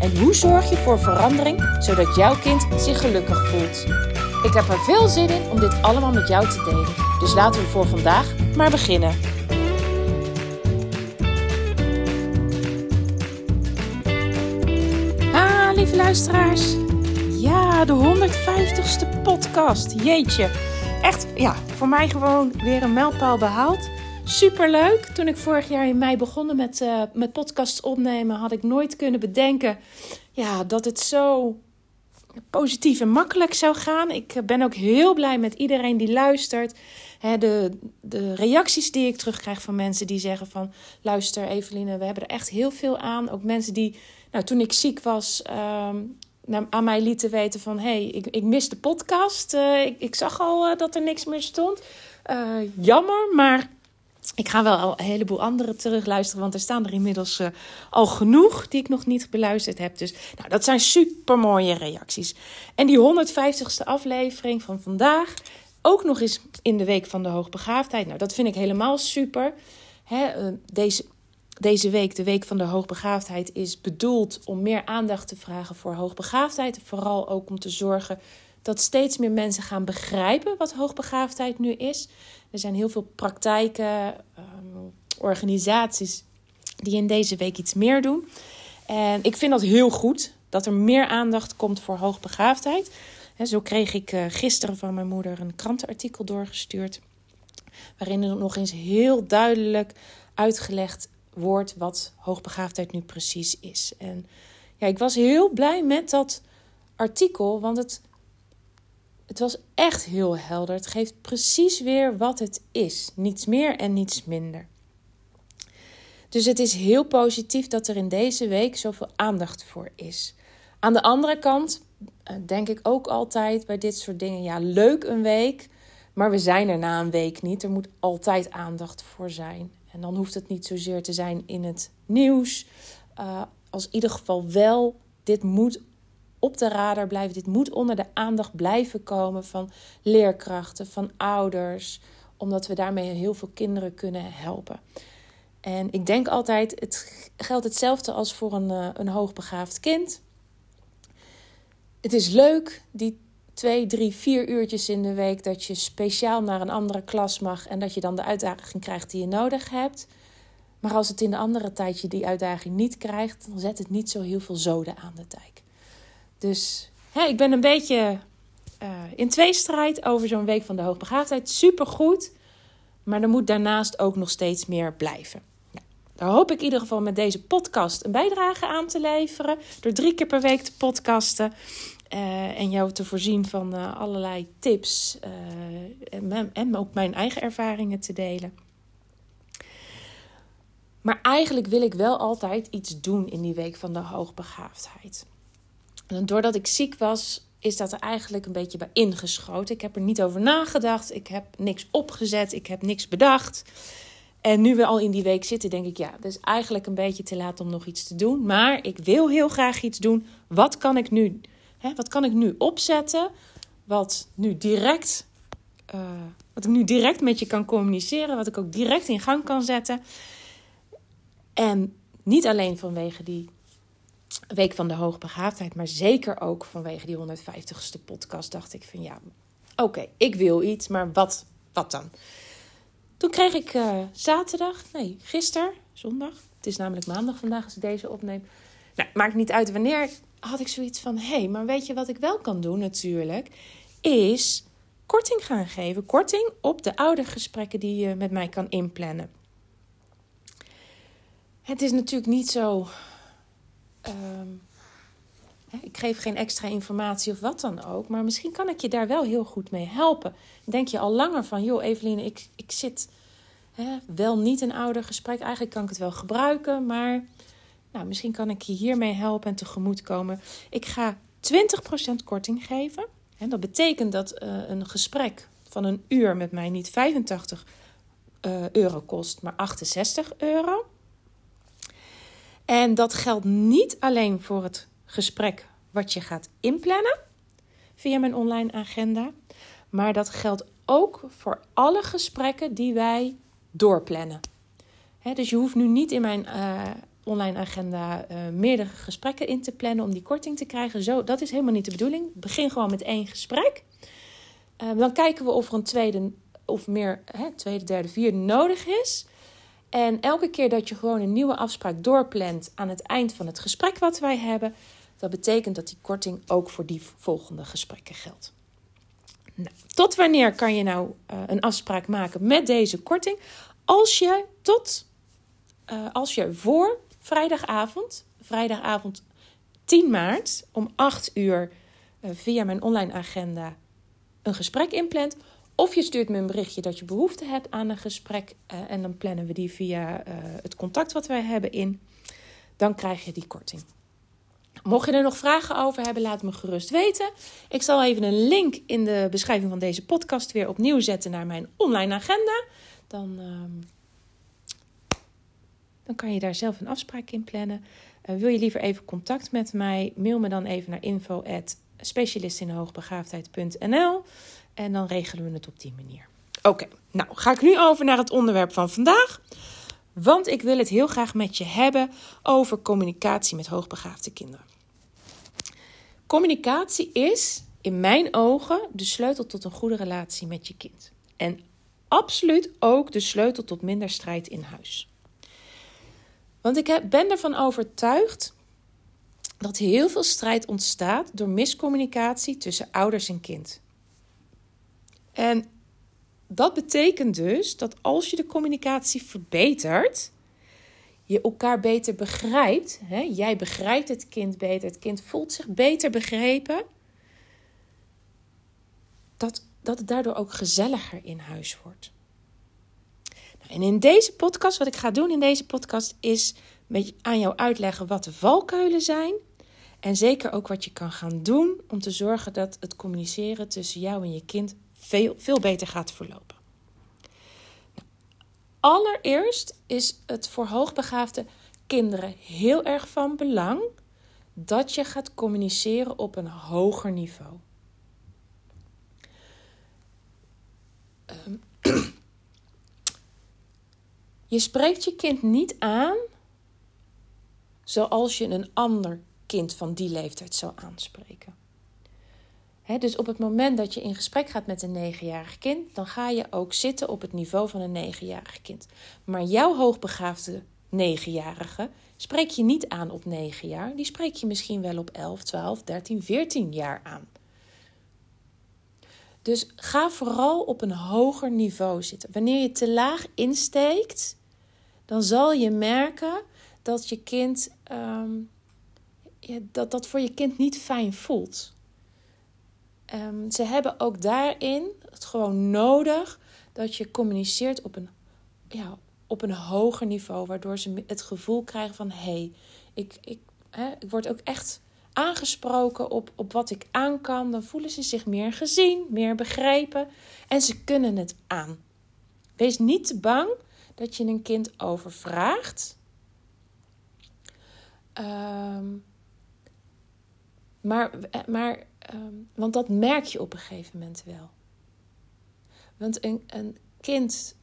En hoe zorg je voor verandering zodat jouw kind zich gelukkig voelt? Ik heb er veel zin in om dit allemaal met jou te delen. Dus laten we voor vandaag maar beginnen. Ha, lieve luisteraars. Ja, de 150ste podcast. Jeetje. Echt, ja, voor mij gewoon weer een mijlpaal behaald. Superleuk. Toen ik vorig jaar in mei begonnen met, uh, met podcasts opnemen, had ik nooit kunnen bedenken ja, dat het zo positief en makkelijk zou gaan. Ik eh, ben ook heel blij met iedereen die luistert. de, de reacties die ik terugkrijg van mensen die zeggen van... luister Eveline, we hebben er echt heel veel aan. Ook mensen die, nou, toen ik ziek was, ehm, aan mij lieten weten van... hey, ik, ik mis de podcast. Uh, ik, ik zag al dat er niks meer stond. jammer, maar ik ga wel een heleboel andere terugluisteren, want er staan er inmiddels uh, al genoeg die ik nog niet beluisterd heb. Dus nou, dat zijn super mooie reacties. En die 150ste aflevering van vandaag, ook nog eens in de week van de hoogbegaafdheid. Nou, dat vind ik helemaal super. Hè, uh, deze, deze week, de week van de hoogbegaafdheid, is bedoeld om meer aandacht te vragen voor hoogbegaafdheid. Vooral ook om te zorgen dat steeds meer mensen gaan begrijpen wat hoogbegaafdheid nu is. Er zijn heel veel praktijken, um, organisaties die in deze week iets meer doen. En ik vind dat heel goed dat er meer aandacht komt voor hoogbegaafdheid. En zo kreeg ik uh, gisteren van mijn moeder een krantenartikel doorgestuurd. Waarin er nog eens heel duidelijk uitgelegd wordt wat hoogbegaafdheid nu precies is. En ja, ik was heel blij met dat artikel, want het het was echt heel helder. Het geeft precies weer wat het is. Niets meer en niets minder. Dus het is heel positief dat er in deze week zoveel aandacht voor is. Aan de andere kant eh, denk ik ook altijd bij dit soort dingen: ja, leuk een week, maar we zijn er na een week niet. Er moet altijd aandacht voor zijn. En dan hoeft het niet zozeer te zijn in het nieuws. Uh, als in ieder geval wel, dit moet op de radar blijven. Dit moet onder de aandacht blijven komen van leerkrachten, van ouders, omdat we daarmee heel veel kinderen kunnen helpen. En ik denk altijd, het geldt hetzelfde als voor een, eh, een hoogbegaafd kind. Het is leuk, die twee, drie, vier uurtjes in de week dat je speciaal naar een andere klas mag en dat je dan de uitdaging krijgt die je nodig hebt. Maar als het in de andere tijd je die uitdaging niet krijgt, dan zet het niet zo heel veel zoden aan de dijk. Dus ik ben een beetje uh, in tweestrijd over zo'n week van de hoogbegaafdheid. Supergoed. Maar er moet daarnaast ook nog steeds meer blijven. Nou, daar hoop ik in ieder geval met deze podcast een bijdrage aan te leveren. Door drie keer per week te podcasten. Uh, en jou te voorzien van uh, allerlei tips. en, en ook mijn eigen ervaringen te delen. Maar eigenlijk wil ik wel altijd iets doen in die week van de hoogbegaafdheid. Doordat ik ziek was, is dat er eigenlijk een beetje bij ingeschoten. Ik heb er niet over nagedacht. Ik heb niks opgezet. Ik heb niks bedacht. En nu we al in die week zitten, denk ik, ja, het is eigenlijk een beetje te laat om nog iets te doen. Maar ik wil heel graag iets doen. Wat kan ik nu, hè, wat kan ik nu opzetten? Wat nu direct, uh, wat ik nu direct met je kan communiceren. Wat ik ook direct in gang kan zetten. En niet alleen vanwege die Week van de Hoogbegaafdheid, maar zeker ook vanwege die 150ste podcast dacht ik van ja, oké, ik wil iets, maar wat, wat dan? Toen kreeg ik uh, zaterdag, nee, gisteren, zondag, het is namelijk maandag vandaag als ik deze opneem. Nou, maakt niet uit wanneer, had ik zoiets van, hé, hey, maar weet je wat ik wel kan doen natuurlijk, is korting gaan geven. Korting op de oudergesprekken die je met mij kan inplannen. Het is natuurlijk niet zo Ehm, ik geef geen extra informatie of wat dan ook. Maar misschien kan ik je daar wel heel goed mee helpen. Denk je al langer van, joh Eveline, ik, ik zit hè, wel niet in ouder gesprek. Eigenlijk kan ik het wel gebruiken, maar nou, misschien kan ik je hiermee helpen en tegemoet komen. Ik ga 20% korting geven. En dat betekent dat uh, een gesprek van een uur met mij niet 85 uh, euro kost, maar 68 euro. En dat geldt niet alleen voor het gesprek wat je gaat inplannen via mijn online agenda, maar dat geldt ook voor alle gesprekken die wij doorplannen. dus je hoeft nu niet in mijn uh, online agenda uh, meerdere gesprekken in te plannen om die korting te krijgen. Zo, dat is helemaal niet de bedoeling. Begin gewoon met één gesprek. Uh, dan kijken we of er een tweede of meer, tweede, derde, vierde nodig is. En elke keer dat je gewoon een nieuwe afspraak doorplant aan het eind van het gesprek wat wij hebben, dat betekent dat die korting ook voor die volgende gesprekken geldt. Nou, tot wanneer kan je nou uh, een afspraak maken met deze korting? Als je tot, uh, als je voor vrijdagavond, vrijdagavond 10 maart om 8 uur uh, via mijn online agenda een gesprek inplant. Of je stuurt me een berichtje dat je behoefte hebt aan een gesprek en dan plannen we die via het contact wat wij hebben in. Dan krijg je die korting. Mocht je er nog vragen over hebben, laat me gerust weten. Ik zal even een link in de beschrijving van deze podcast weer opnieuw zetten naar mijn online agenda. Dan, uh, dan kan je daar zelf een afspraak in plannen. Uh, wil je liever even contact met mij? Mail me dan even naar info specialistinhoogbegaafdheid.nl en dan regelen we het op die manier. Oké, nou ga ik nu over naar het onderwerp van vandaag. Want ik wil het heel graag met je hebben over communicatie met hoogbegaafde kinderen. Communicatie is in mijn ogen de sleutel tot een goede relatie met je kind. En absoluut ook de sleutel tot minder strijd in huis. Want ik ben ervan overtuigd dat heel veel strijd ontstaat door miscommunicatie tussen ouders en kind. En dat betekent dus dat als je de communicatie verbetert, je elkaar beter begrijpt. Hè? Jij begrijpt het kind beter, het kind voelt zich beter begrepen. Dat, dat het daardoor ook gezelliger in huis wordt. Nou, en in deze podcast, wat ik ga doen in deze podcast, is met aan jou uitleggen wat de valkuilen zijn. En zeker ook wat je kan gaan doen om te zorgen dat het communiceren tussen jou en je kind veel, veel beter gaat verlopen. Allereerst is het voor hoogbegaafde kinderen heel erg van belang dat je gaat communiceren op een hoger niveau. Um, je spreekt je kind niet aan zoals je een ander kind van die leeftijd zou aanspreken dus op het moment dat je in gesprek gaat met een negenjarig kind, dan ga je ook zitten op het niveau van een negenjarig kind. Maar jouw hoogbegaafde negenjarige spreek je niet aan op negen jaar, die spreek je misschien wel op 11, 12, 13, 14 jaar aan. Dus ga vooral op een hoger niveau zitten. Wanneer je te laag insteekt, dan zal je merken dat je kind ja, dat dat voor je kind niet fijn voelt. Um, ze hebben ook daarin het gewoon nodig dat je communiceert op een, ja, op een hoger niveau, waardoor ze het gevoel krijgen van hé, hey, ik, ik, ik word ook echt aangesproken op, op wat ik aan kan. Dan voelen ze zich meer gezien, meer begrepen en ze kunnen het aan. Wees niet te bang dat je een kind overvraagt. Um, maar, maar Ehm, want dat merk je op een gegeven moment wel. Want een, een kind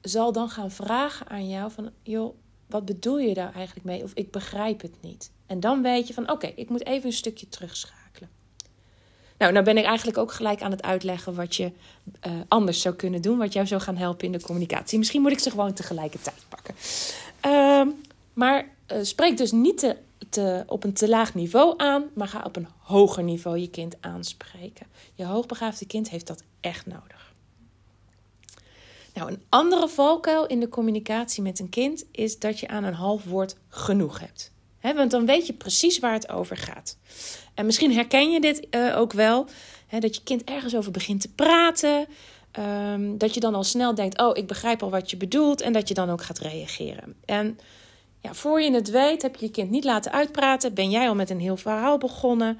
zal dan gaan vragen aan jou van... joh, wat bedoel je daar eigenlijk mee? Of ik begrijp het niet. En dan weet je van, oké, ik moet even een stukje terugschakelen. Nou, nou ben ik eigenlijk ook gelijk aan het uitleggen wat je uh, anders zou kunnen doen. Wat jou zou gaan helpen in de communicatie. Misschien moet ik ze gewoon tegelijkertijd pakken. Uh, maar uh, spreek dus niet te te, op een te laag niveau aan, maar ga op een hoger niveau je kind aanspreken. Je hoogbegaafde kind heeft dat echt nodig. Nou, een andere valkuil in de communicatie met een kind is dat je aan een half woord genoeg hebt. want dan weet je precies waar het over gaat. En misschien herken je dit uh, ook wel, dat je kind ergens over begint te praten. Um, dat je dan al snel denkt: Oh, ik begrijp al wat je bedoelt. En dat je dan ook gaat reageren. En voor je het weet, heb je je kind niet laten uitpraten, ben jij al met een heel verhaal begonnen.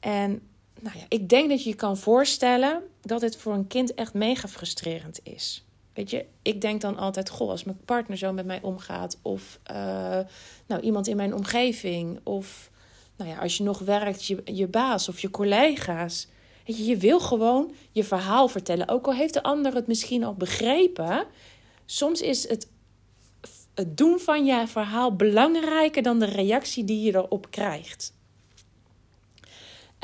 En nou ja, ik denk dat je je kan voorstellen dat het voor een kind echt mega frustrerend is. Weet je, ik denk dan altijd, goh, als mijn partner zo met mij omgaat, of uh, nou, iemand in mijn omgeving, of nou ja, als je nog werkt, je, je baas of je collega's. Weet je, je wil gewoon je verhaal vertellen. Ook al heeft de ander het misschien al begrepen. Soms is het, het doen van je verhaal belangrijker dan de reactie die je erop krijgt.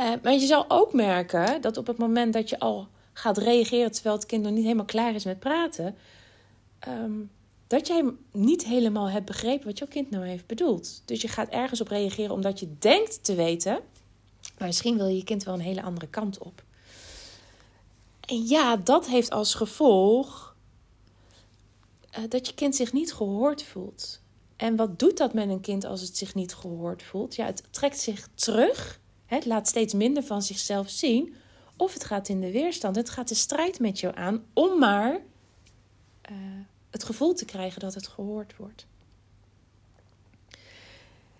Uh, maar je zal ook merken dat op het moment dat je al gaat reageren terwijl het kind nog niet helemaal klaar is met praten, um, dat jij niet helemaal hebt begrepen wat jouw kind nou heeft bedoeld. Dus je gaat ergens op reageren omdat je denkt te weten, maar misschien wil je kind wel een hele andere kant op. En ja, dat heeft als gevolg uh, dat je kind zich niet gehoord voelt. En wat doet dat met een kind als het zich niet gehoord voelt? Ja, het trekt zich terug. Het laat steeds minder van zichzelf zien. Of het gaat in de weerstand. Het gaat de strijd met jou aan om maar uh, het gevoel te krijgen dat het gehoord wordt.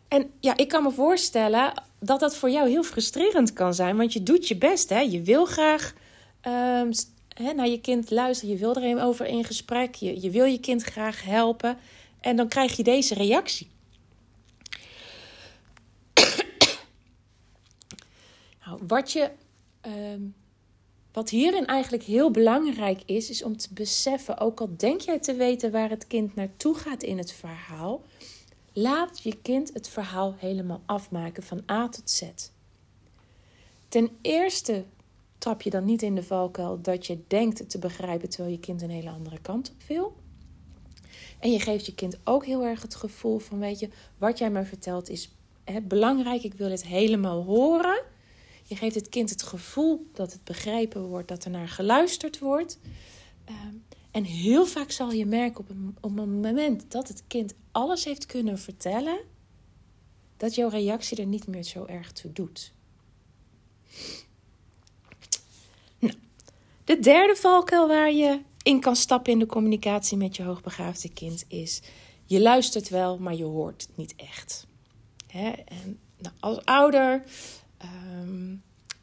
En ja, ik kan me voorstellen dat dat voor jou heel frustrerend kan zijn, want je doet je best. Hè? Je wil graag um, naar je kind luisteren, je wil er over in gesprek, je, je wil je kind graag helpen. En dan krijg je deze reactie. nou, wat je um, wat hierin eigenlijk heel belangrijk is, is om te beseffen, ook al denk jij te weten waar het kind naartoe gaat in het verhaal, laat je kind het verhaal helemaal afmaken van A tot Z. Ten eerste trap je dan niet in de valkuil dat je denkt te begrijpen terwijl je kind een hele andere kant op wil. En je geeft je kind ook heel erg het gevoel van, weet je, wat jij me vertelt is hè, belangrijk, ik wil het helemaal horen. Je geeft het kind het gevoel dat het begrepen wordt, dat er naar geluisterd wordt. Ehm, en heel vaak zal je merken op een, op een moment dat het kind alles heeft kunnen vertellen, dat jouw reactie er niet meer zo erg toe doet. De derde valkuil waar je in kan stappen in de communicatie met je hoogbegaafde kind is: je luistert wel, maar je hoort het niet echt. En nou, als ouder Ehm,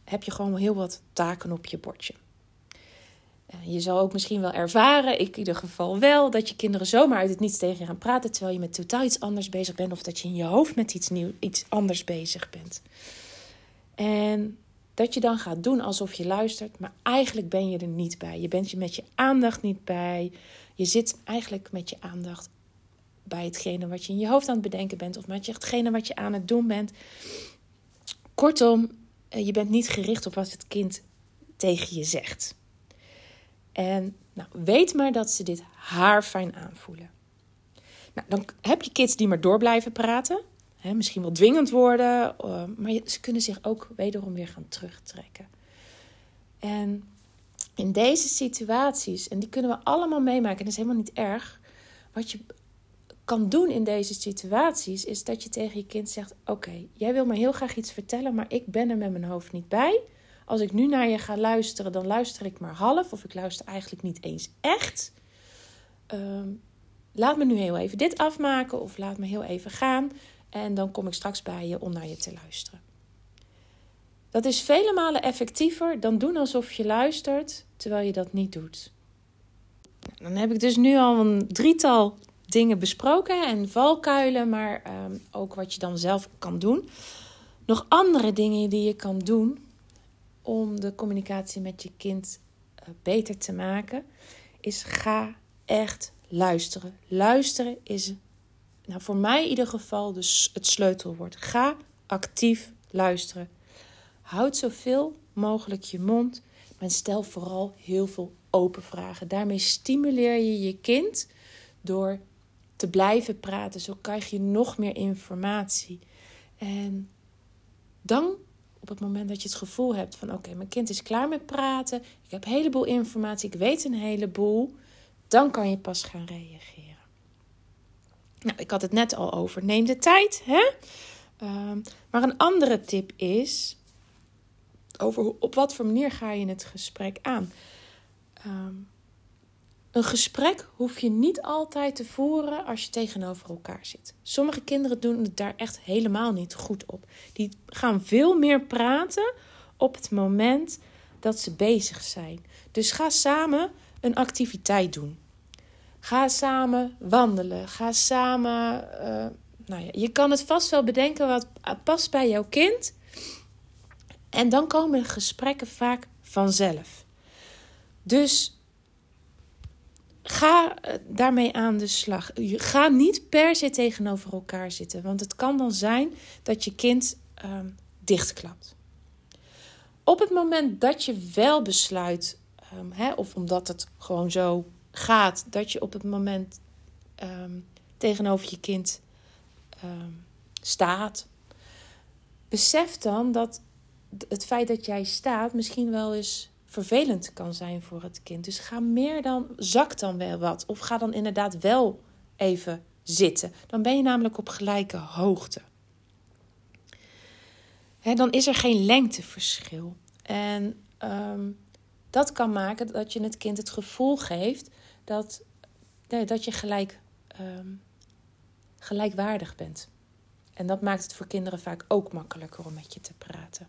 heb je gewoon heel wat taken op je bordje. Uh, je zal ook misschien wel ervaren, ik in ieder geval wel, dat je kinderen zomaar uit het niets tegen je gaan praten terwijl je met totaal iets anders bezig bent of dat je in je hoofd met iets, nieuw, iets anders bezig bent. En dat je dan gaat doen alsof je luistert, maar eigenlijk ben je er niet bij. Je bent je met je aandacht niet bij. Je zit eigenlijk met je aandacht bij hetgene wat je in je hoofd aan het bedenken bent of met hetgene wat je aan het doen bent. Kortom, eh, je bent niet gericht op wat het kind tegen je zegt. En nou, weet maar dat ze dit haar fijn aanvoelen. Nou, dan heb je kids die maar door blijven praten. Misschien wel dwingend worden, uh, maar ze kunnen zich ook wederom weer gaan terugtrekken. En in deze situaties, en die kunnen we allemaal meemaken, en dat is helemaal niet erg. Wat je kan doen in deze situaties, is dat je tegen je kind zegt: Oké, jij wil me heel graag iets vertellen, maar ik ben er met mijn hoofd niet bij. Als ik nu naar je ga luisteren, dan luister ik maar half, of ik luister eigenlijk niet eens echt. Ehm, laat me nu heel even dit afmaken, of laat me heel even gaan. En dan kom ik straks bij je om naar je te luisteren. Dat is vele malen effectiever dan doen alsof je luistert terwijl je dat niet doet. Dan heb ik dus nu al een drietal dingen besproken en valkuilen, maar ehm, ook wat je dan zelf kan doen. Nog andere dingen die je kan doen om de communicatie met je kind uh, beter te maken, is ga echt luisteren. Luisteren is, nou voor mij in ieder geval, dus het sleutelwoord. Ga actief luisteren. Houd zoveel mogelijk je mond, maar stel vooral heel veel open vragen. Daarmee stimuleer je je kind door te blijven praten. Zo krijg je nog meer informatie. En dan, op het moment dat je het gevoel hebt van oké, mijn kind is klaar met praten, ik heb een heleboel informatie, ik weet een heleboel, dan kan je pas gaan reageren. Nou, ik had het net al over. Neem de tijd. Hè? Um, maar een andere tip is over op wat voor manier ga je het gesprek aan. Um, een gesprek hoef je niet altijd te voeren als je tegenover elkaar zit. Sommige kinderen doen het daar echt helemaal niet goed op. Die gaan veel meer praten op het moment dat ze bezig zijn. Dus ga samen een activiteit doen. Ga samen wandelen. Ga samen. Uh, nou ja, je kan het vast wel bedenken wat past bij jouw kind. En dan komen gesprekken vaak vanzelf. Dus ga eh, daarmee aan de slag. Ga niet per se tegenover elkaar zitten. Want het kan dan zijn dat je kind um, dichtklapt. Op het moment dat je wel besluit, hè, of omdat het gewoon zo gaat, dat je op het moment um, tegenover je kind staat, besef dan dat het feit dat jij staat misschien wel eens vervelend kan zijn voor het kind. Dus ga meer dan, zak dan wel wat. Of ga dan inderdaad wel even zitten. Dan ben je namelijk op gelijke hoogte. dan is er geen lengteverschil. En ehm, dat kan maken dat je het kind het gevoel geeft dat, dat je gelijk, ehm, gelijkwaardig bent. En dat maakt het voor kinderen vaak ook makkelijker om met je te praten.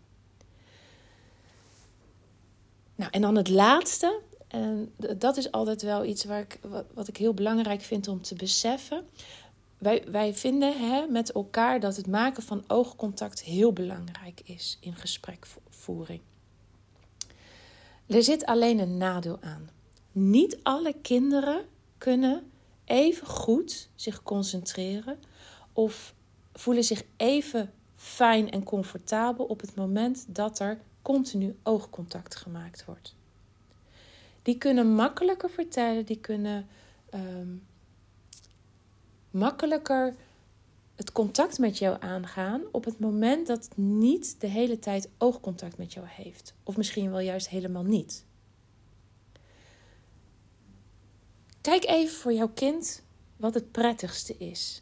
Nou, en dan het laatste. En dat is altijd wel iets waar ik, wat, ik heel belangrijk vind om te beseffen. Wij, wij vinden hè, met elkaar dat het maken van oogcontact heel belangrijk is in gesprekvoering. Er zit alleen een nadeel aan. Niet alle kinderen kunnen even goed zich concentreren of voelen zich even fijn en comfortabel op het moment dat er continu oogcontact gemaakt wordt. Die kunnen makkelijker vertellen, die kunnen ehm, makkelijker het contact met jou aangaan op het moment dat het niet de hele tijd oogcontact met jou heeft. Of misschien wel juist helemaal niet. Kijk even voor jouw kind wat het prettigste is.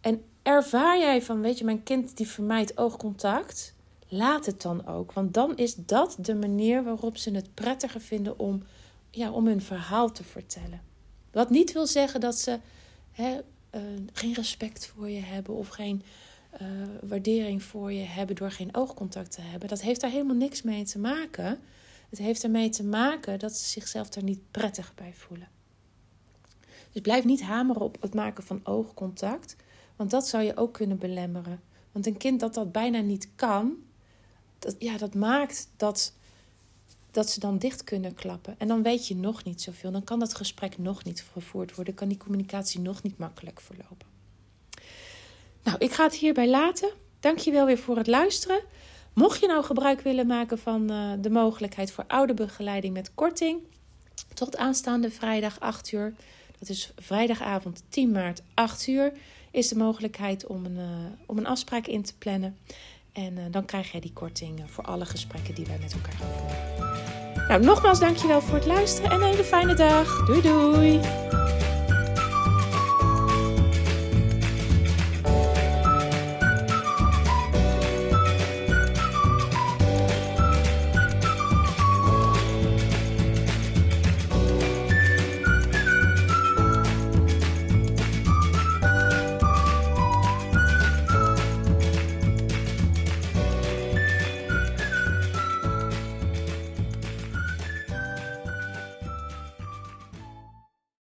En ervaar jij van, weet je, mijn kind die vermijdt oogcontact laat het dan ook. Want dan is dat de manier waarop ze het prettiger vinden om, ja, om hun verhaal te vertellen. Wat niet wil zeggen dat ze hè, uh, geen respect voor je hebben of geen uh, waardering voor je hebben door geen oogcontact te hebben. Dat heeft daar helemaal niks mee te maken. Het heeft ermee te maken dat ze zichzelf er niet prettig bij voelen. Dus blijf niet hameren op het maken van oogcontact, want dat zou je ook kunnen belemmeren. Want een kind dat dat bijna niet kan, dat, ja, dat maakt dat, dat ze dan dicht kunnen klappen. En dan weet je nog niet zoveel. Dan kan dat gesprek nog niet gevoerd worden. Kan die communicatie nog niet makkelijk verlopen. Nou, ik ga het hierbij laten. Dank je wel weer voor het luisteren. Mocht je nou gebruik willen maken van uh, de mogelijkheid voor ouderbegeleiding met korting, tot aanstaande vrijdag 8 uur, dat is vrijdagavond 10 maart 8 uur, is de mogelijkheid om een, uh, om een afspraak in te plannen. En uh, dan krijg jij die korting voor alle gesprekken die wij met elkaar hebben. Nou, nogmaals dankjewel voor het luisteren en een hele fijne dag. Doei doei!